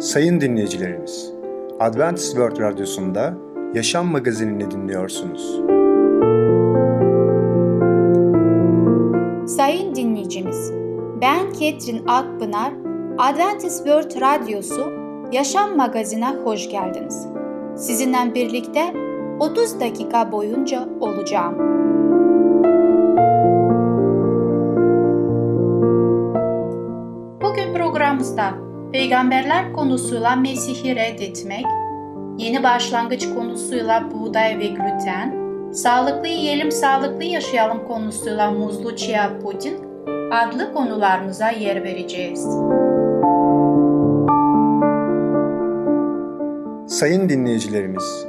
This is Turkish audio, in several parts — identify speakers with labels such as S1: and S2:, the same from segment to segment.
S1: Sayın dinleyicilerimiz, Adventist World Radyosu'nda Yaşam Magazinini dinliyorsunuz.
S2: Sayın dinleyicimiz, ben Ketrin Akpınar, Adventist World Radyosu Yaşam Magazinine hoş geldiniz. Sizinle birlikte 30 dakika boyunca olacağım. Bugün programımızda peygamberler konusuyla Mesih'i reddetmek, yeni başlangıç konusuyla buğday ve gluten, sağlıklı yiyelim sağlıklı yaşayalım konusuyla muzlu chia puding adlı konularımıza yer vereceğiz.
S1: Sayın dinleyicilerimiz,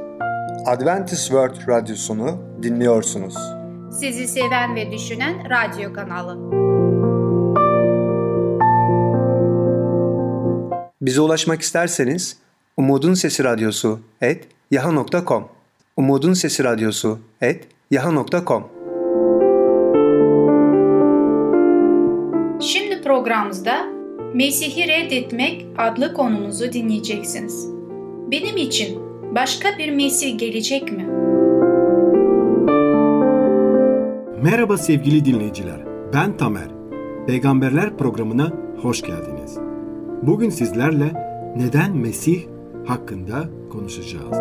S1: Adventist World Radyosunu dinliyorsunuz.
S2: Sizi seven ve düşünen radyo kanalı.
S1: Bize ulaşmak isterseniz Umutun Sesi Radyosu et yaha.com Umutun Sesi Radyosu et yaha.com
S2: Şimdi programımızda Mesih'i reddetmek adlı konumuzu dinleyeceksiniz. Benim için başka bir Mesih gelecek mi?
S3: Merhaba sevgili dinleyiciler. Ben Tamer. Peygamberler programına hoş geldiniz. Bugün sizlerle neden Mesih hakkında konuşacağız.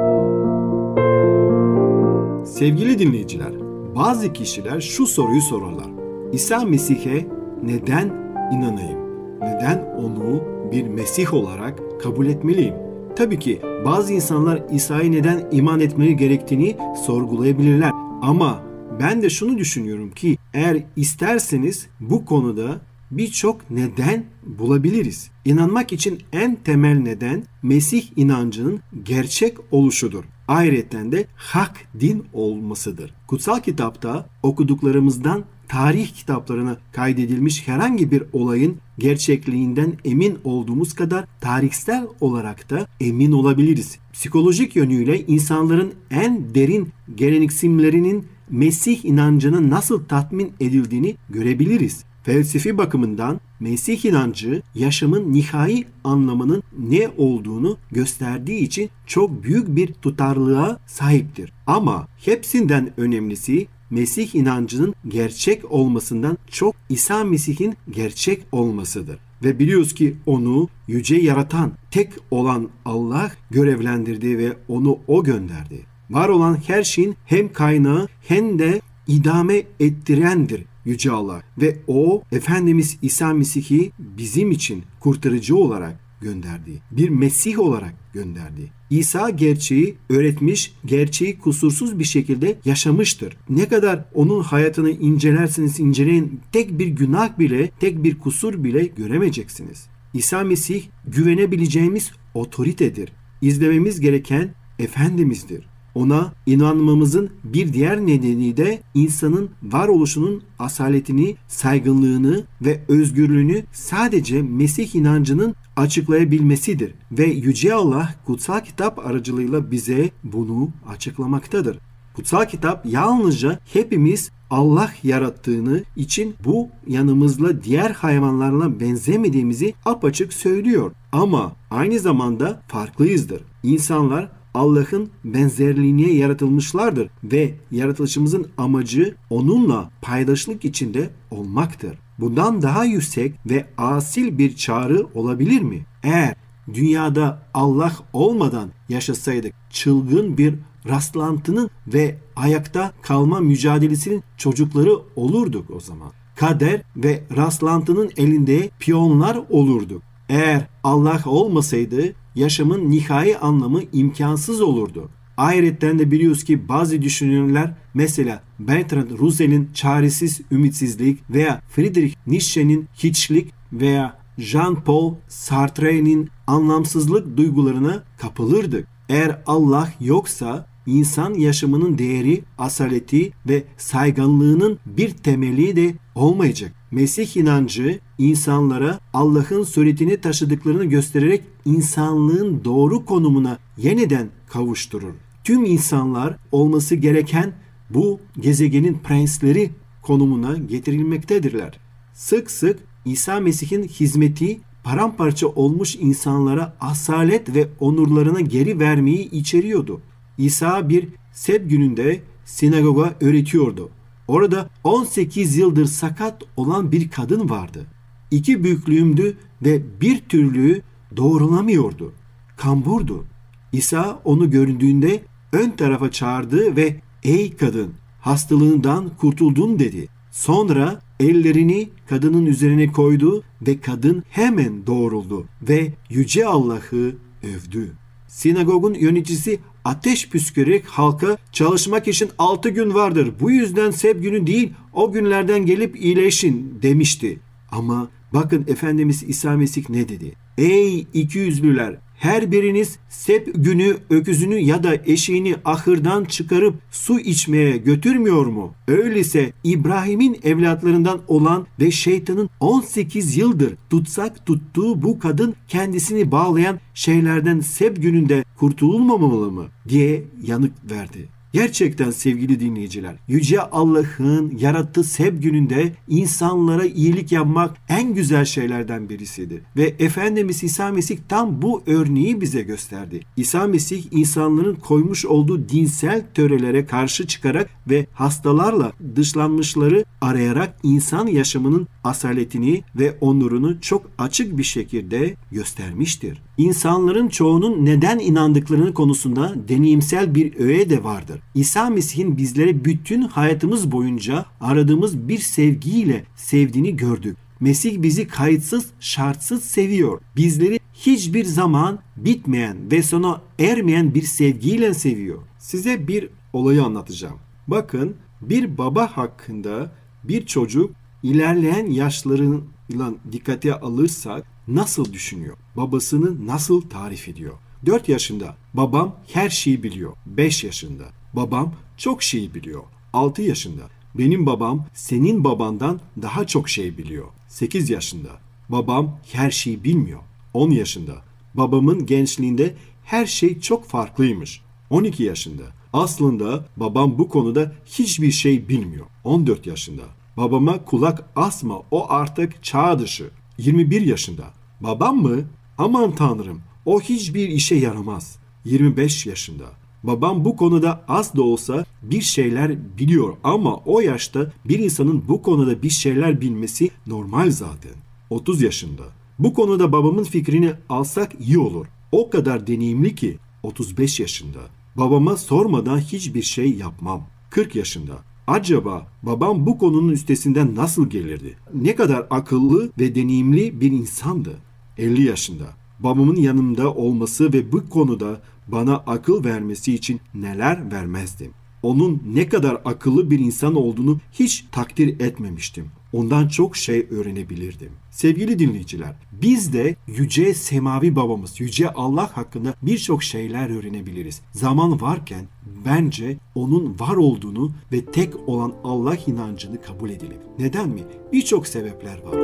S3: Sevgili dinleyiciler, bazı kişiler şu soruyu sorarlar. İsa Mesih'e neden inanayım? Neden onu bir Mesih olarak kabul etmeliyim? Tabii ki bazı insanlar İsa'ya neden iman etmeleri gerektiğini sorgulayabilirler. Ama ben de şunu düşünüyorum ki eğer isterseniz bu konuda birçok neden bulabiliriz. İnanmak için en temel neden Mesih inancının gerçek oluşudur. Ayrıca de hak din olmasıdır. Kutsal kitapta okuduklarımızdan tarih kitaplarına kaydedilmiş herhangi bir olayın gerçekliğinden emin olduğumuz kadar tarihsel olarak da emin olabiliriz. Psikolojik yönüyle insanların en derin gereksinimlerinin Mesih inancının nasıl tatmin edildiğini görebiliriz. Felsefi bakımından Mesih inancı yaşamın nihai anlamının ne olduğunu gösterdiği için çok büyük bir tutarlılığa sahiptir. Ama hepsinden önemlisi Mesih inancının gerçek olmasından çok İsa Mesih'in gerçek olmasıdır. Ve biliyoruz ki onu yüce yaratan, tek olan Allah görevlendirdi ve onu o gönderdi. Var olan her şeyin hem kaynağı hem de idame ettirendir Yüce Allah ve o Efendimiz İsa Mesih'i bizim için kurtarıcı olarak gönderdi. Bir Mesih olarak gönderdi. İsa gerçeği öğretmiş, gerçeği kusursuz bir şekilde yaşamıştır. Ne kadar onun hayatını incelerseniz inceleyin tek bir günah bile, tek bir kusur bile göremeyeceksiniz. İsa Mesih güvenebileceğimiz otoritedir. İzlememiz gereken Efendimiz'dir. Ona inanmamızın bir diğer nedeni de insanın varoluşunun asaletini, saygınlığını ve özgürlüğünü sadece Mesih inancının açıklayabilmesidir. Ve Yüce Allah kutsal kitap aracılığıyla bize bunu açıklamaktadır. Kutsal kitap yalnızca hepimiz Allah yarattığını için bu yanımızla diğer hayvanlarla benzemediğimizi apaçık söylüyor. Ama aynı zamanda farklıyızdır. İnsanlar Allah'ın benzerliğine yaratılmışlardır ve yaratılışımızın amacı onunla paydaşlık içinde olmaktır. Bundan daha yüksek ve asil bir çağrı olabilir mi? Eğer dünyada Allah olmadan yaşasaydık çılgın bir rastlantının ve ayakta kalma mücadelesinin çocukları olurduk o zaman. Kader ve rastlantının elinde piyonlar olurduk. Eğer Allah olmasaydı yaşamın nihai anlamı imkansız olurdu. Ayrıca de biliyoruz ki bazı düşünürler mesela Bertrand Russell'in çaresiz ümitsizlik veya Friedrich Nietzsche'nin hiçlik veya Jean-Paul Sartre'nin anlamsızlık duygularına kapılırdık. Eğer Allah yoksa insan yaşamının değeri, asaleti ve saygınlığının bir temeli de olmayacak. Mesih inancı insanlara Allah'ın suretini taşıdıklarını göstererek insanlığın doğru konumuna yeniden kavuşturur. Tüm insanlar olması gereken bu gezegenin prensleri konumuna getirilmektedirler. Sık sık İsa Mesih'in hizmeti paramparça olmuş insanlara asalet ve onurlarına geri vermeyi içeriyordu. İsa bir seb gününde sinagoga öğretiyordu. Orada 18 yıldır sakat olan bir kadın vardı. İki büyüklüğümdü ve bir türlü doğrulamıyordu. Kamburdu. İsa onu göründüğünde ön tarafa çağırdı ve ''Ey kadın hastalığından kurtuldun'' dedi. Sonra ellerini kadının üzerine koydu ve kadın hemen doğruldu ve Yüce Allah'ı övdü. Sinagogun yöneticisi ateş püskürerek halka çalışmak için altı gün vardır. Bu yüzden seb günü değil o günlerden gelip iyileşin demişti. Ama bakın Efendimiz İsa Mesih ne dedi? Ey iki yüzlüler her biriniz sep günü öküzünü ya da eşeğini ahırdan çıkarıp su içmeye götürmüyor mu? Öyleyse İbrahim'in evlatlarından olan ve şeytanın 18 yıldır tutsak tuttuğu bu kadın kendisini bağlayan şeylerden sep gününde kurtululmamalı mı? diye yanık verdi. Gerçekten sevgili dinleyiciler, Yüce Allah'ın yarattığı seb gününde insanlara iyilik yapmak en güzel şeylerden birisidir. Ve Efendimiz İsa Mesih tam bu örneği bize gösterdi. İsa Mesih insanların koymuş olduğu dinsel törelere karşı çıkarak ve hastalarla dışlanmışları arayarak insan yaşamının asaletini ve onurunu çok açık bir şekilde göstermiştir. İnsanların çoğunun neden inandıklarını konusunda deneyimsel bir öğe de vardır. İsa Mesih'in bizlere bütün hayatımız boyunca aradığımız bir sevgiyle sevdiğini gördük. Mesih bizi kayıtsız, şartsız seviyor. Bizleri hiçbir zaman bitmeyen ve sona ermeyen bir sevgiyle seviyor. Size bir olayı anlatacağım. Bakın bir baba hakkında bir çocuk ilerleyen yaşlarıyla dikkate alırsak nasıl düşünüyor? Babasını nasıl tarif ediyor? 4 yaşında babam her şeyi biliyor. 5 yaşında babam çok şey biliyor. 6 yaşında benim babam senin babandan daha çok şey biliyor. 8 yaşında babam her şeyi bilmiyor. 10 yaşında babamın gençliğinde her şey çok farklıymış. 12 yaşında aslında babam bu konuda hiçbir şey bilmiyor. 14 yaşında babama kulak asma o artık çağ dışı. 21 yaşında babam mı? Aman tanrım o hiçbir işe yaramaz. 25 yaşında Babam bu konuda az da olsa bir şeyler biliyor ama o yaşta bir insanın bu konuda bir şeyler bilmesi normal zaten. 30 yaşında. Bu konuda babamın fikrini alsak iyi olur. O kadar deneyimli ki 35 yaşında. Babama sormadan hiçbir şey yapmam. 40 yaşında. Acaba babam bu konunun üstesinden nasıl gelirdi? Ne kadar akıllı ve deneyimli bir insandı. 50 yaşında. Babamın yanımda olması ve bu konuda bana akıl vermesi için neler vermezdim. Onun ne kadar akıllı bir insan olduğunu hiç takdir etmemiştim. Ondan çok şey öğrenebilirdim. Sevgili dinleyiciler, biz de yüce semavi babamız, yüce Allah hakkında birçok şeyler öğrenebiliriz. Zaman varken bence onun var olduğunu ve tek olan Allah inancını kabul edelim. Neden mi? Birçok sebepler var.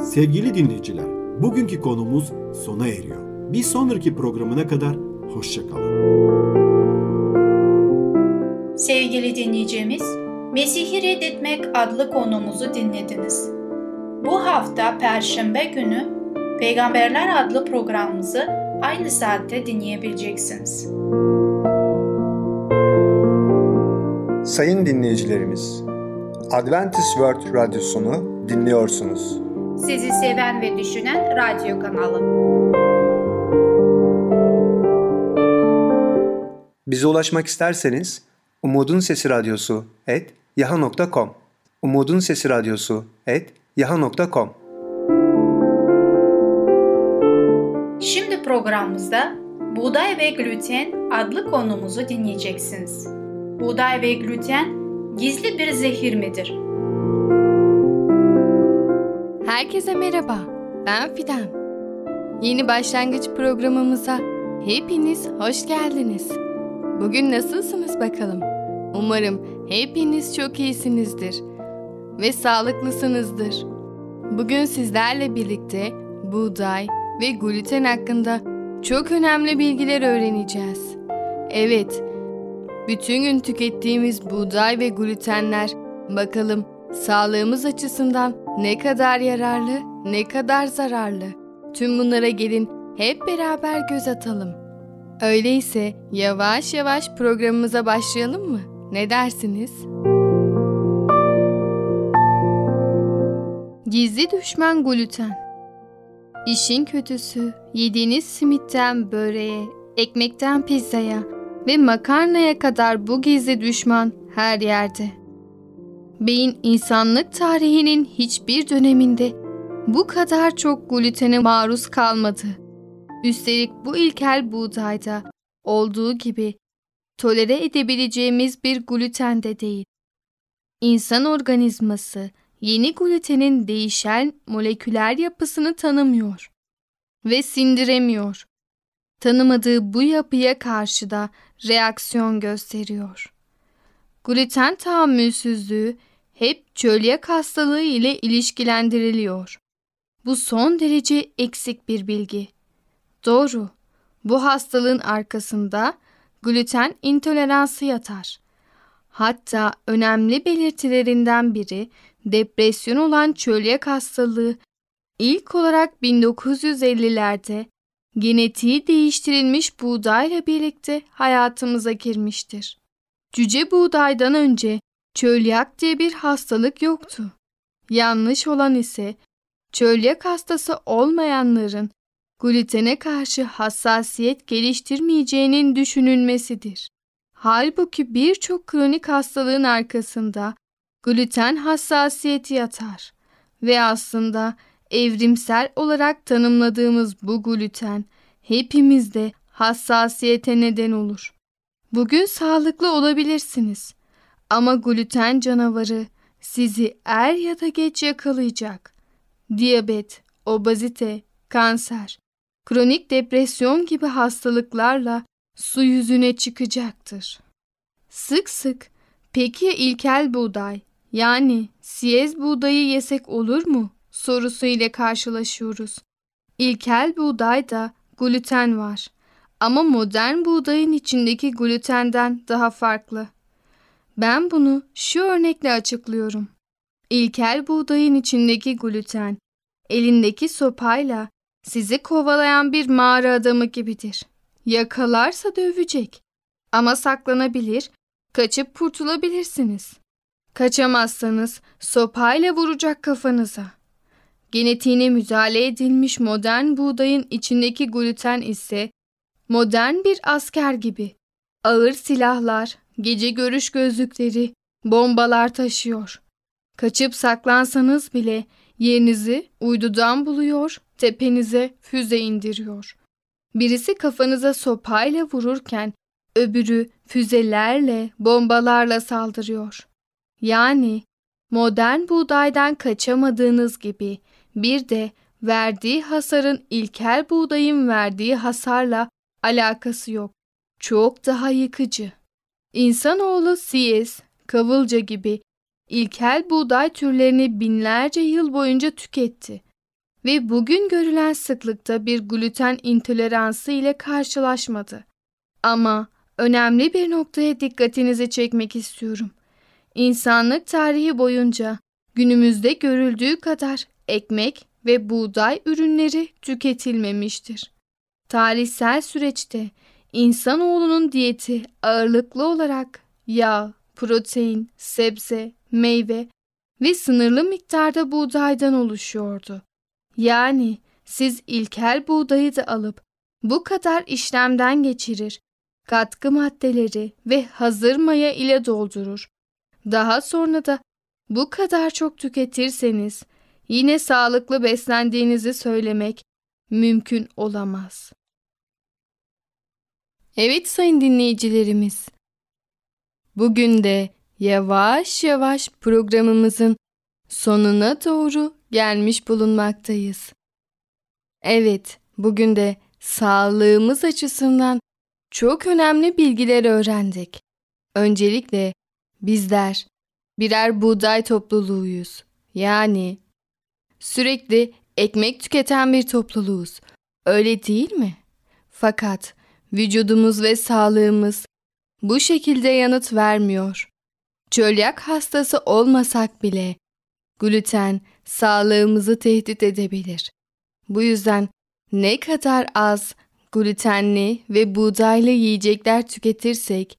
S3: Sevgili dinleyiciler, bugünkü konumuz sona eriyor. Bir sonraki programına kadar hoşçakalın.
S2: Sevgili dinleyicimiz, Mesih'i Reddetmek adlı konumuzu dinlediniz. Bu hafta Perşembe günü Peygamberler adlı programımızı aynı saatte dinleyebileceksiniz.
S1: Sayın dinleyicilerimiz, Adventist World Radyosunu dinliyorsunuz.
S2: Sizi seven ve düşünen radyo kanalı.
S1: Bize ulaşmak isterseniz Umutun Sesi Radyosu et yaha.com Umutun Sesi Radyosu et yaha.com
S2: Şimdi programımızda Buğday ve Gluten adlı konumuzu dinleyeceksiniz. Buğday ve gluten gizli bir zehir midir?
S4: Herkese merhaba, ben Fidan. Yeni başlangıç programımıza hepiniz hoş geldiniz. Bugün nasılsınız bakalım? Umarım hepiniz çok iyisinizdir ve sağlıklısınızdır. Bugün sizlerle birlikte buğday ve gluten hakkında çok önemli bilgiler öğreneceğiz. Evet, bütün gün tükettiğimiz buğday ve glutenler bakalım sağlığımız açısından Ne kadar yararlı, ne kadar zararlı. Tüm bunlara gelin hep beraber göz atalım. Öyleyse yavaş yavaş programımıza başlayalım mı? Ne dersiniz? Gizli düşman gluten. İşin kötüsü yediğiniz simitten böreğe, ekmekten pizzaya ve makarnaya kadar bu gizli düşman her yerde. Beyin insanlık tarihinin hiçbir döneminde bu kadar çok glutene maruz kalmadı. Üstelik bu ilkel buğdayda olduğu gibi tolere edebileceğimiz bir gluten de değil. İnsan organizması yeni glutenin değişen moleküler yapısını tanımıyor ve sindiremiyor. Tanımadığı bu yapıya karşı da reaksiyon gösteriyor. Gluten tahammülsüzlüğü hep çölyak hastalığı ile ilişkilendiriliyor. Bu son derece eksik bir bilgi. Doğru, bu hastalığın arkasında gluten intoleransı yatar. Hatta önemli belirtilerinden biri depresyon olan çölyak hastalığı ilk olarak 1950'lerde genetiği değiştirilmiş buğdayla birlikte hayatımıza girmiştir. Cüce buğdaydan önce çölyak diye bir hastalık yoktu. Yanlış olan ise çölyak hastası olmayanların glutene karşı hassasiyet geliştirmeyeceğinin düşünülmesidir. Halbuki birçok kronik hastalığın arkasında gluten hassasiyeti yatar ve aslında evrimsel olarak tanımladığımız bu gluten hepimizde hassasiyete neden olur. Bugün sağlıklı olabilirsiniz ama gluten canavarı sizi er ya da geç yakalayacak. Diyabet, obezite, kanser, kronik depresyon gibi hastalıklarla su yüzüne çıkacaktır. Sık sık peki ilkel buğday yani siyez buğdayı yesek olur mu sorusu ile karşılaşıyoruz. İlkel buğdayda gluten var ama modern buğdayın içindeki glutenden daha farklı. Ben bunu şu örnekle açıklıyorum. İlkel buğdayın içindeki gluten elindeki sopayla sizi kovalayan bir mağara adamı gibidir. Yakalarsa dövecek. Ama saklanabilir, kaçıp kurtulabilirsiniz. Kaçamazsanız sopayla vuracak kafanıza. Genetiğine müdahale edilmiş modern buğdayın içindeki gluten ise modern bir asker gibi. Ağır silahlar, gece görüş gözlükleri, bombalar taşıyor. Kaçıp saklansanız bile yerinizi uydudan buluyor, tepenize füze indiriyor. Birisi kafanıza sopayla vururken öbürü füzelerle, bombalarla saldırıyor. Yani modern buğdaydan kaçamadığınız gibi bir de verdiği hasarın ilkel buğdayın verdiği hasarla alakası yok. Çok daha yıkıcı. İnsanoğlu siyez, kavılca gibi ilkel buğday türlerini binlerce yıl boyunca tüketti ve bugün görülen sıklıkta bir gluten intoleransı ile karşılaşmadı. Ama önemli bir noktaya dikkatinizi çekmek istiyorum. İnsanlık tarihi boyunca günümüzde görüldüğü kadar ekmek ve buğday ürünleri tüketilmemiştir. Tarihsel süreçte insanoğlunun diyeti ağırlıklı olarak yağ, protein, sebze, meyve ve sınırlı miktarda buğdaydan oluşuyordu. Yani siz ilkel buğdayı da alıp bu kadar işlemden geçirir, katkı maddeleri ve hazır maya ile doldurur. Daha sonra da bu kadar çok tüketirseniz yine sağlıklı beslendiğinizi söylemek mümkün olamaz. Evet sayın dinleyicilerimiz. Bugün de yavaş yavaş programımızın sonuna doğru gelmiş bulunmaktayız. Evet, bugün de sağlığımız açısından çok önemli bilgiler öğrendik. Öncelikle bizler birer buğday topluluğuyuz. Yani sürekli ekmek tüketen bir topluluğuz. Öyle değil mi? Fakat vücudumuz ve sağlığımız bu şekilde yanıt vermiyor. Çölyak hastası olmasak bile gluten sağlığımızı tehdit edebilir. Bu yüzden ne kadar az glutenli ve buğdaylı yiyecekler tüketirsek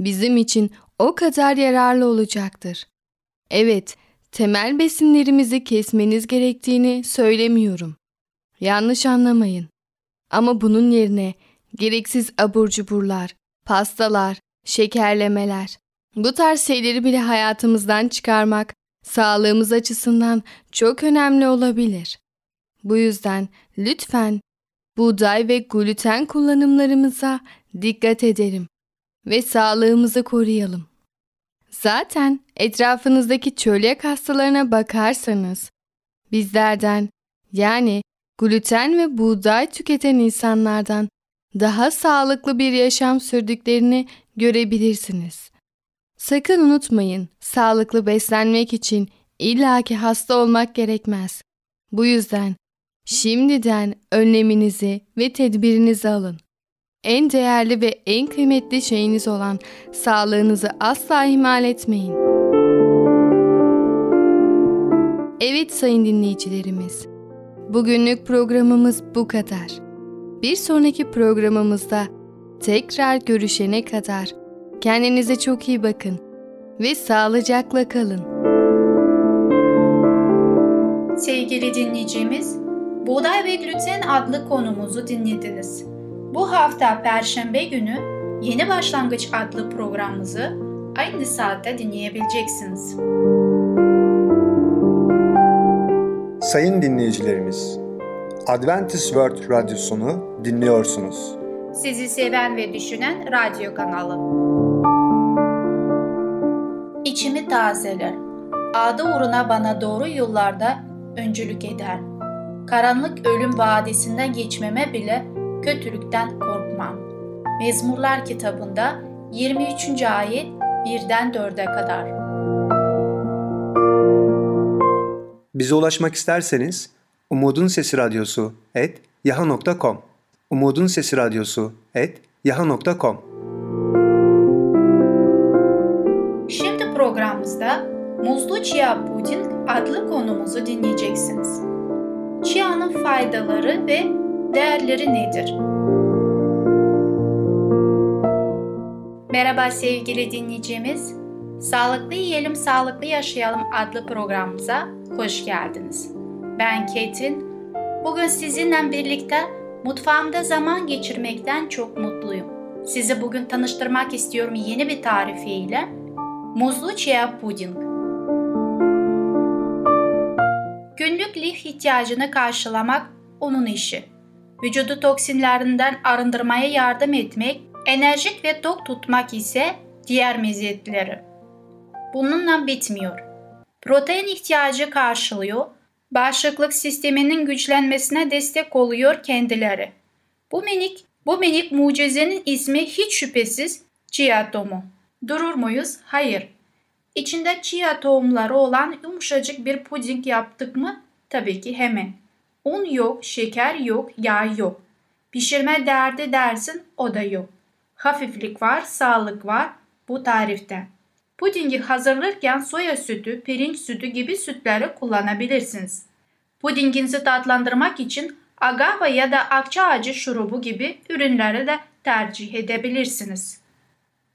S4: bizim için o kadar yararlı olacaktır. Evet, temel besinlerimizi kesmeniz gerektiğini söylemiyorum. Yanlış anlamayın. Ama bunun yerine gereksiz abur cuburlar, pastalar, şekerlemeler, bu tarz şeyleri bile hayatımızdan çıkarmak sağlığımız açısından çok önemli olabilir. Bu yüzden lütfen buğday ve gluten kullanımlarımıza dikkat edelim ve sağlığımızı koruyalım. Zaten etrafınızdaki çölyak hastalarına bakarsanız bizlerden yani gluten ve buğday tüketen insanlardan daha sağlıklı bir yaşam sürdüklerini görebilirsiniz. Sakın unutmayın, sağlıklı beslenmek için illaki hasta olmak gerekmez. Bu yüzden şimdiden önleminizi ve tedbirinizi alın. En değerli ve en kıymetli şeyiniz olan sağlığınızı asla ihmal etmeyin. Evet sayın dinleyicilerimiz, bugünlük programımız bu kadar. Bir sonraki programımızda tekrar görüşene kadar kendinize çok iyi bakın ve sağlıcakla kalın.
S2: Sevgili dinleyicimiz, Buğday ve Gluten adlı konumuzu dinlediniz. Bu hafta Perşembe günü Yeni Başlangıç adlı programımızı aynı saatte dinleyebileceksiniz.
S1: Sayın dinleyicilerimiz, Adventist World Radyosunu dinliyorsunuz.
S2: Sizi seven ve düşünen radyo kanalı. İçimi tazeler. Adı uğruna bana doğru yollarda öncülük eder. Karanlık ölüm vadisinden geçmeme bile kötülükten korkmam. Mezmurlar kitabında 23. ayet 1'den 4'e kadar.
S1: Bize ulaşmak isterseniz Umutun Sesi Radyosu et yaha.com Umutun Sesi Radyosu et yaha.com
S2: muzlu chia puding adlı konumuzu dinleyeceksiniz. Chia'nın faydaları ve değerleri nedir? Merhaba sevgili dinleyicimiz. Sağlıklı Yiyelim Sağlıklı Yaşayalım adlı programımıza hoş geldiniz. Ben Ketrin. Bugün sizinle birlikte mutfağımda zaman geçirmekten çok mutluyum. Sizi bugün tanıştırmak istiyorum yeni bir tarifiyle. Muzlu chia puding. Günlük lif ihtiyacını karşılamak onun işi. Vücudu toksinlerinden arındırmaya yardım etmek, enerjik ve tok tutmak ise diğer meziyetleri. Bununla bitmiyor. Protein ihtiyacı karşılıyor, bağışıklık sisteminin güçlenmesine destek oluyor kendileri. Bu minik, bu minik mucizenin ismi hiç şüphesiz tohumu. Durur muyuz? Hayır. İçinde chia tohumları olan yumuşacık bir puding yaptık mı? Tabii ki hemen. Un yok, şeker yok, yağ yok. Pişirme derdi dersin o da yok. Hafiflik var, sağlık var bu tarifte. Pudingi hazırlarken soya sütü, pirinç sütü gibi sütleri kullanabilirsiniz. Pudinginizi tatlandırmak için agave ya da akça ağacı şurubu gibi ürünleri de tercih edebilirsiniz.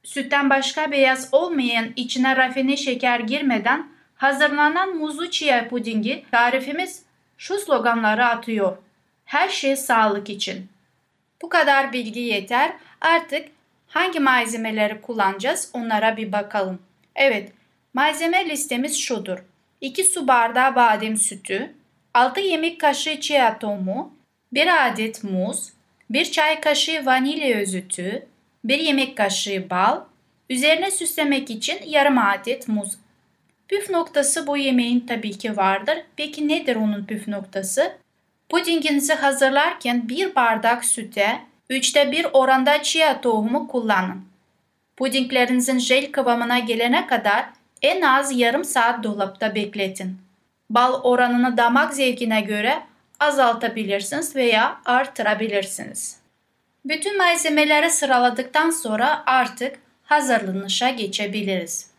S2: Sütten başka beyaz olmayan içine rafine şeker girmeden hazırlanan muzlu chia pudingi tarifimiz şu sloganları atıyor. Her şey sağlık için. Bu kadar bilgi yeter. Artık hangi malzemeleri kullanacağız onlara bir bakalım. Evet, malzeme listemiz şudur. 2 su bardağı badem sütü, 6 yemek kaşığı chia tohumu, 1 adet muz, 1 çay kaşığı vanilya özütü, 1 yemek kaşığı bal, üzerine süslemek için yarım adet muz. Püf noktası bu yemeğin tabii ki vardır. Peki nedir onun püf noktası? Pudinginizi hazırlarken bir bardak süte, üçte bir oranda chia tohumu kullanın. Pudinglerinizin jel kıvamına gelene kadar en az yarım saat dolapta bekletin. Bal oranını damak zevkine göre azaltabilirsiniz veya artırabilirsiniz. Bütün malzemeleri sıraladıktan sonra artık hazırlanışa geçebiliriz.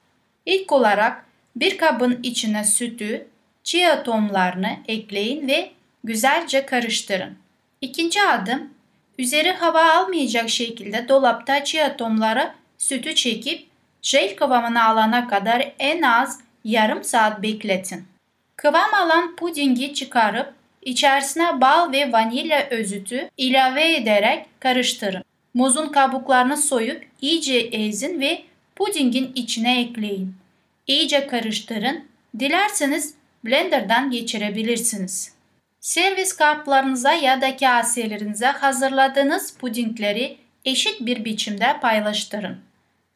S2: İlk olarak bir kabın içine sütü, chia tohumlarını ekleyin ve güzelce karıştırın. İkinci adım, üzeri hava almayacak şekilde dolapta chia tohumları sütü çekip jel kıvamını alana kadar en az yarım saat bekletin. Kıvam alan pudingi çıkarıp içerisine bal ve vanilya özütü ilave ederek karıştırın. Muzun kabuklarını soyup iyice ezin ve pudingin içine ekleyin. İyice karıştırın. Dilerseniz blenderdan geçirebilirsiniz. Servis kaplarınıza ya da kaselerinize hazırladığınız pudingleri eşit bir biçimde paylaştırın.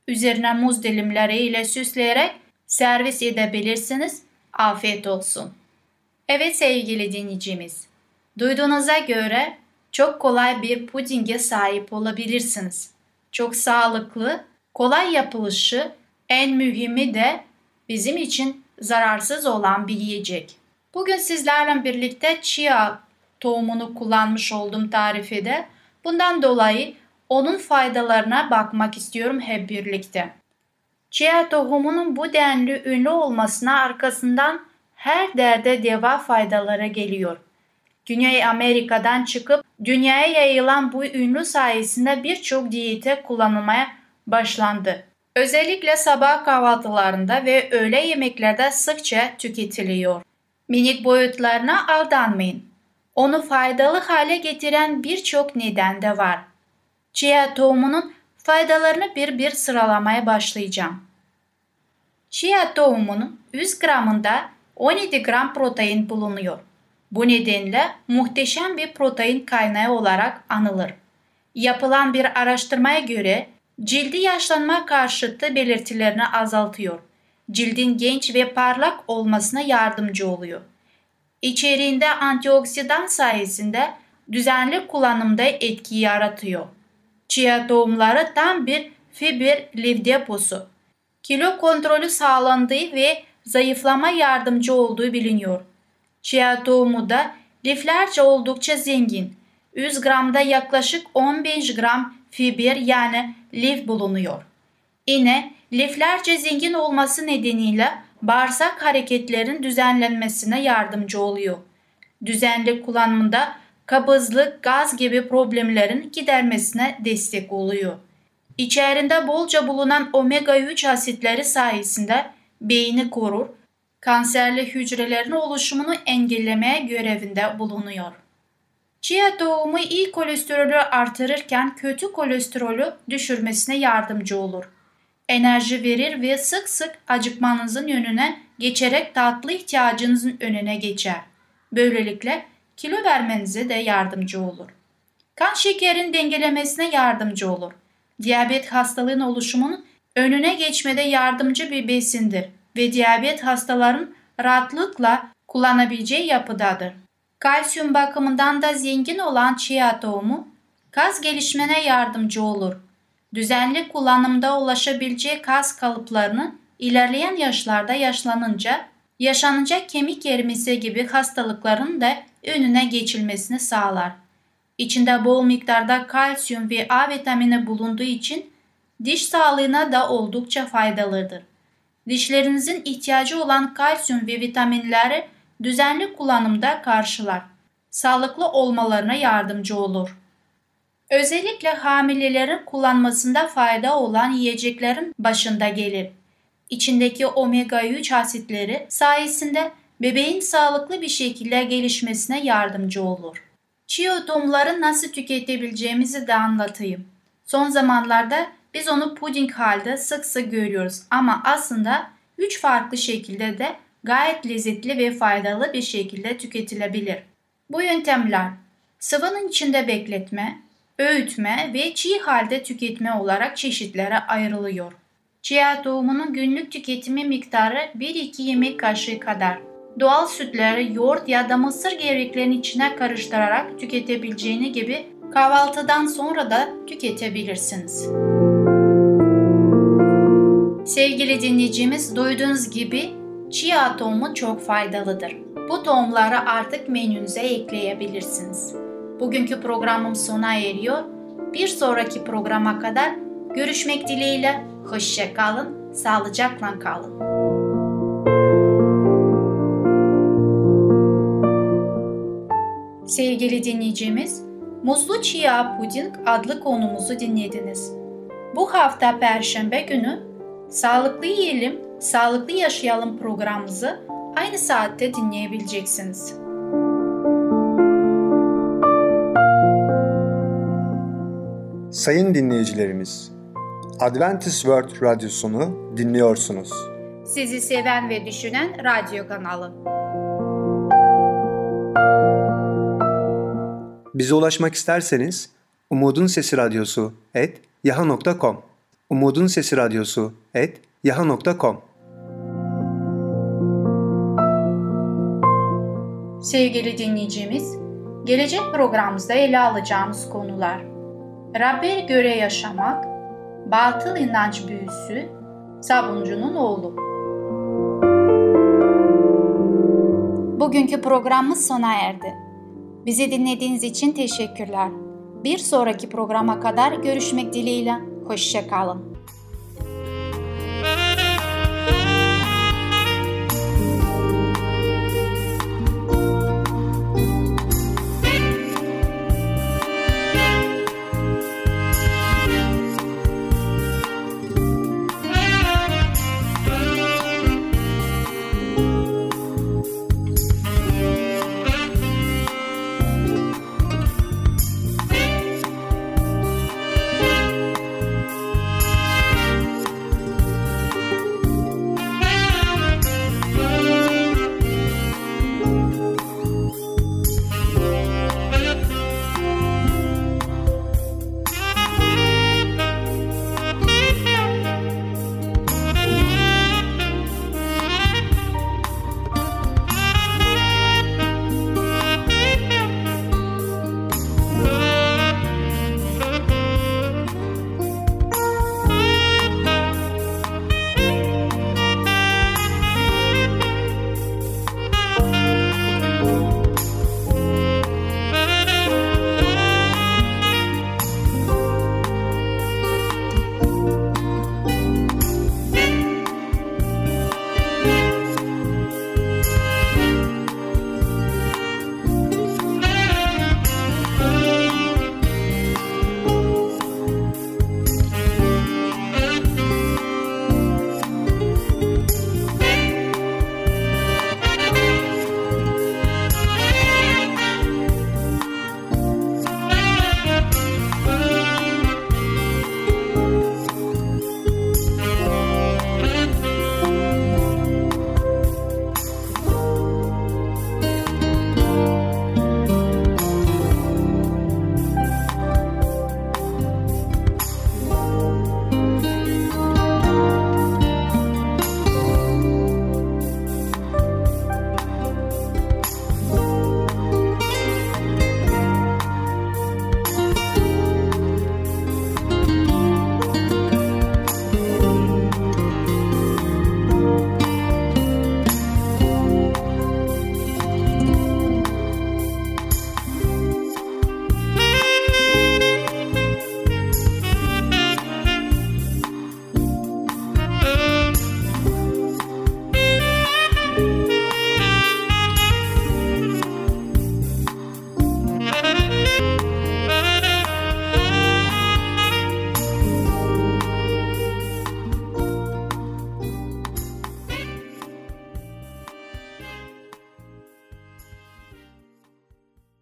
S2: Üzerine muz dilimleri ile süsleyerek servis edebilirsiniz. Afiyet olsun. Evet sevgili dinleyicimiz, duyduğunuza göre çok kolay bir pudinge sahip olabilirsiniz. Çok sağlıklı, kolay yapılışı, en mühimi de bizim için zararsız olan bir yiyecek. Bugün sizlerle birlikte chia tohumunu kullanmış olduğum tarifede. Bundan dolayı onun faydalarına bakmak istiyorum hep birlikte. Chia tohumunun bu denli ünlü olmasına arkasından her derde deva faydaları geliyor. Güney Amerika'dan çıkıp dünyaya yayılan bu ünlü sayesinde birçok diyete kullanılmaya başlandı. Özellikle sabah kahvaltılarında ve öğle yemeklerde sıkça tüketiliyor. Minik boyutlarına aldanmayın. Onu faydalı hale getiren birçok neden de var. Chia tohumunun faydalarını bir bir sıralamaya başlayacağım. Chia tohumunun 100 gramında 17 gram protein bulunuyor. Bu nedenle muhteşem bir protein kaynağı olarak anılır. Yapılan bir araştırmaya göre cildi yaşlanma karşıtı belirtilerini azaltıyor. Cildin genç ve parlak olmasına yardımcı oluyor. İçeriğinde antioksidan sayesinde düzenli kullanımda etki yaratıyor. Chia tohumları tam bir fiber lif deposu. Kilo kontrolü sağlandığı ve zayıflama yardımcı olduğu biliniyor. Chia tohumu da liflerce oldukça zengin. 100 gramda yaklaşık 15 gram fiber yani lif bulunuyor. Yine liflerce zengin olması nedeniyle bağırsak hareketlerin düzenlenmesine yardımcı oluyor. Düzenli kullanımında kabızlık, gaz gibi problemlerin gidermesine destek oluyor. İçerinde bolca bulunan omega 3 asitleri sayesinde beyni korur, kanserli hücrelerin oluşumunu engellemeye görevinde bulunuyor. Chia tohumu iyi kolesterolü artırırken kötü kolesterolü düşürmesine yardımcı olur. Enerji verir ve sık sık acıkmanızın önüne geçerek tatlı ihtiyacınızın önüne geçer. Böylelikle kilo vermenize de yardımcı olur. Kan şekerin dengelemesine yardımcı olur. Diyabet hastalığın oluşumunun önüne geçmede yardımcı bir besindir ve diyabet hastaların rahatlıkla kullanabileceği yapıdadır. Kalsiyum bakımından da zengin olan chia tohumu kas gelişmene yardımcı olur. Düzenli kullanımda ulaşabileceği kas kalıplarını ilerleyen yaşlarda yaşlanınca yaşanacak kemik erimesi gibi hastalıkların da önüne geçilmesini sağlar. İçinde bol miktarda kalsiyum ve A vitamini bulunduğu için diş sağlığına da oldukça faydalıdır. Dişlerinizin ihtiyacı olan kalsiyum ve vitaminleri düzenli kullanımda karşılar. Sağlıklı olmalarına yardımcı olur. Özellikle hamilelerin kullanmasında fayda olan yiyeceklerin başında gelir. İçindeki omega 3 asitleri sayesinde bebeğin sağlıklı bir şekilde gelişmesine yardımcı olur. Chia tohumları nasıl tüketebileceğimizi de anlatayım. Son zamanlarda biz onu puding halde sık sık görüyoruz ama aslında 3 farklı şekilde de gayet lezzetli ve faydalı bir şekilde tüketilebilir. Bu yöntemler sıvının içinde bekletme, öğütme ve çiğ halde tüketme olarak çeşitlere ayrılıyor. Chia tohumunun günlük tüketimi miktarı 1-2 yemek kaşığı kadar. Doğal sütleri yoğurt ya da mısır gevreklerinin içine karıştırarak tüketebileceğini gibi kahvaltıdan sonra da tüketebilirsiniz. Sevgili dinleyicimiz duyduğunuz gibi chia tohumu çok faydalıdır. Bu tohumları artık menünüze ekleyebilirsiniz. Bugünkü programım sona eriyor. Bir sonraki programa kadar görüşmek dileğiyle. Hoşça kalın, sağlıcakla kalın. Sevgili dinleyicimiz, Muzlu Chia Puding adlı konumuzu dinlediniz. Bu hafta Perşembe günü Sağlıklı Yiyelim, Sağlıklı Yaşayalım programımızı aynı saatte dinleyebileceksiniz.
S1: Sayın dinleyicilerimiz, Adventist World Radyosunu dinliyorsunuz.
S2: Sizi seven ve düşünen radyo kanalı.
S1: Bize ulaşmak isterseniz Umutun Sesi Radyosu et yaha.com Umutun Sesi Radyosu et yaha.com
S2: Sevgili dinleyicimiz, gelecek programımızda ele alacağımız konular Rabbe göre yaşamak, batıl inanç büyüsü, sabuncunun oğlu. Bugünkü programımız sona erdi. Bizi dinlediğiniz için teşekkürler. Bir sonraki programa kadar görüşmek dileğiyle. Hoşçakalın.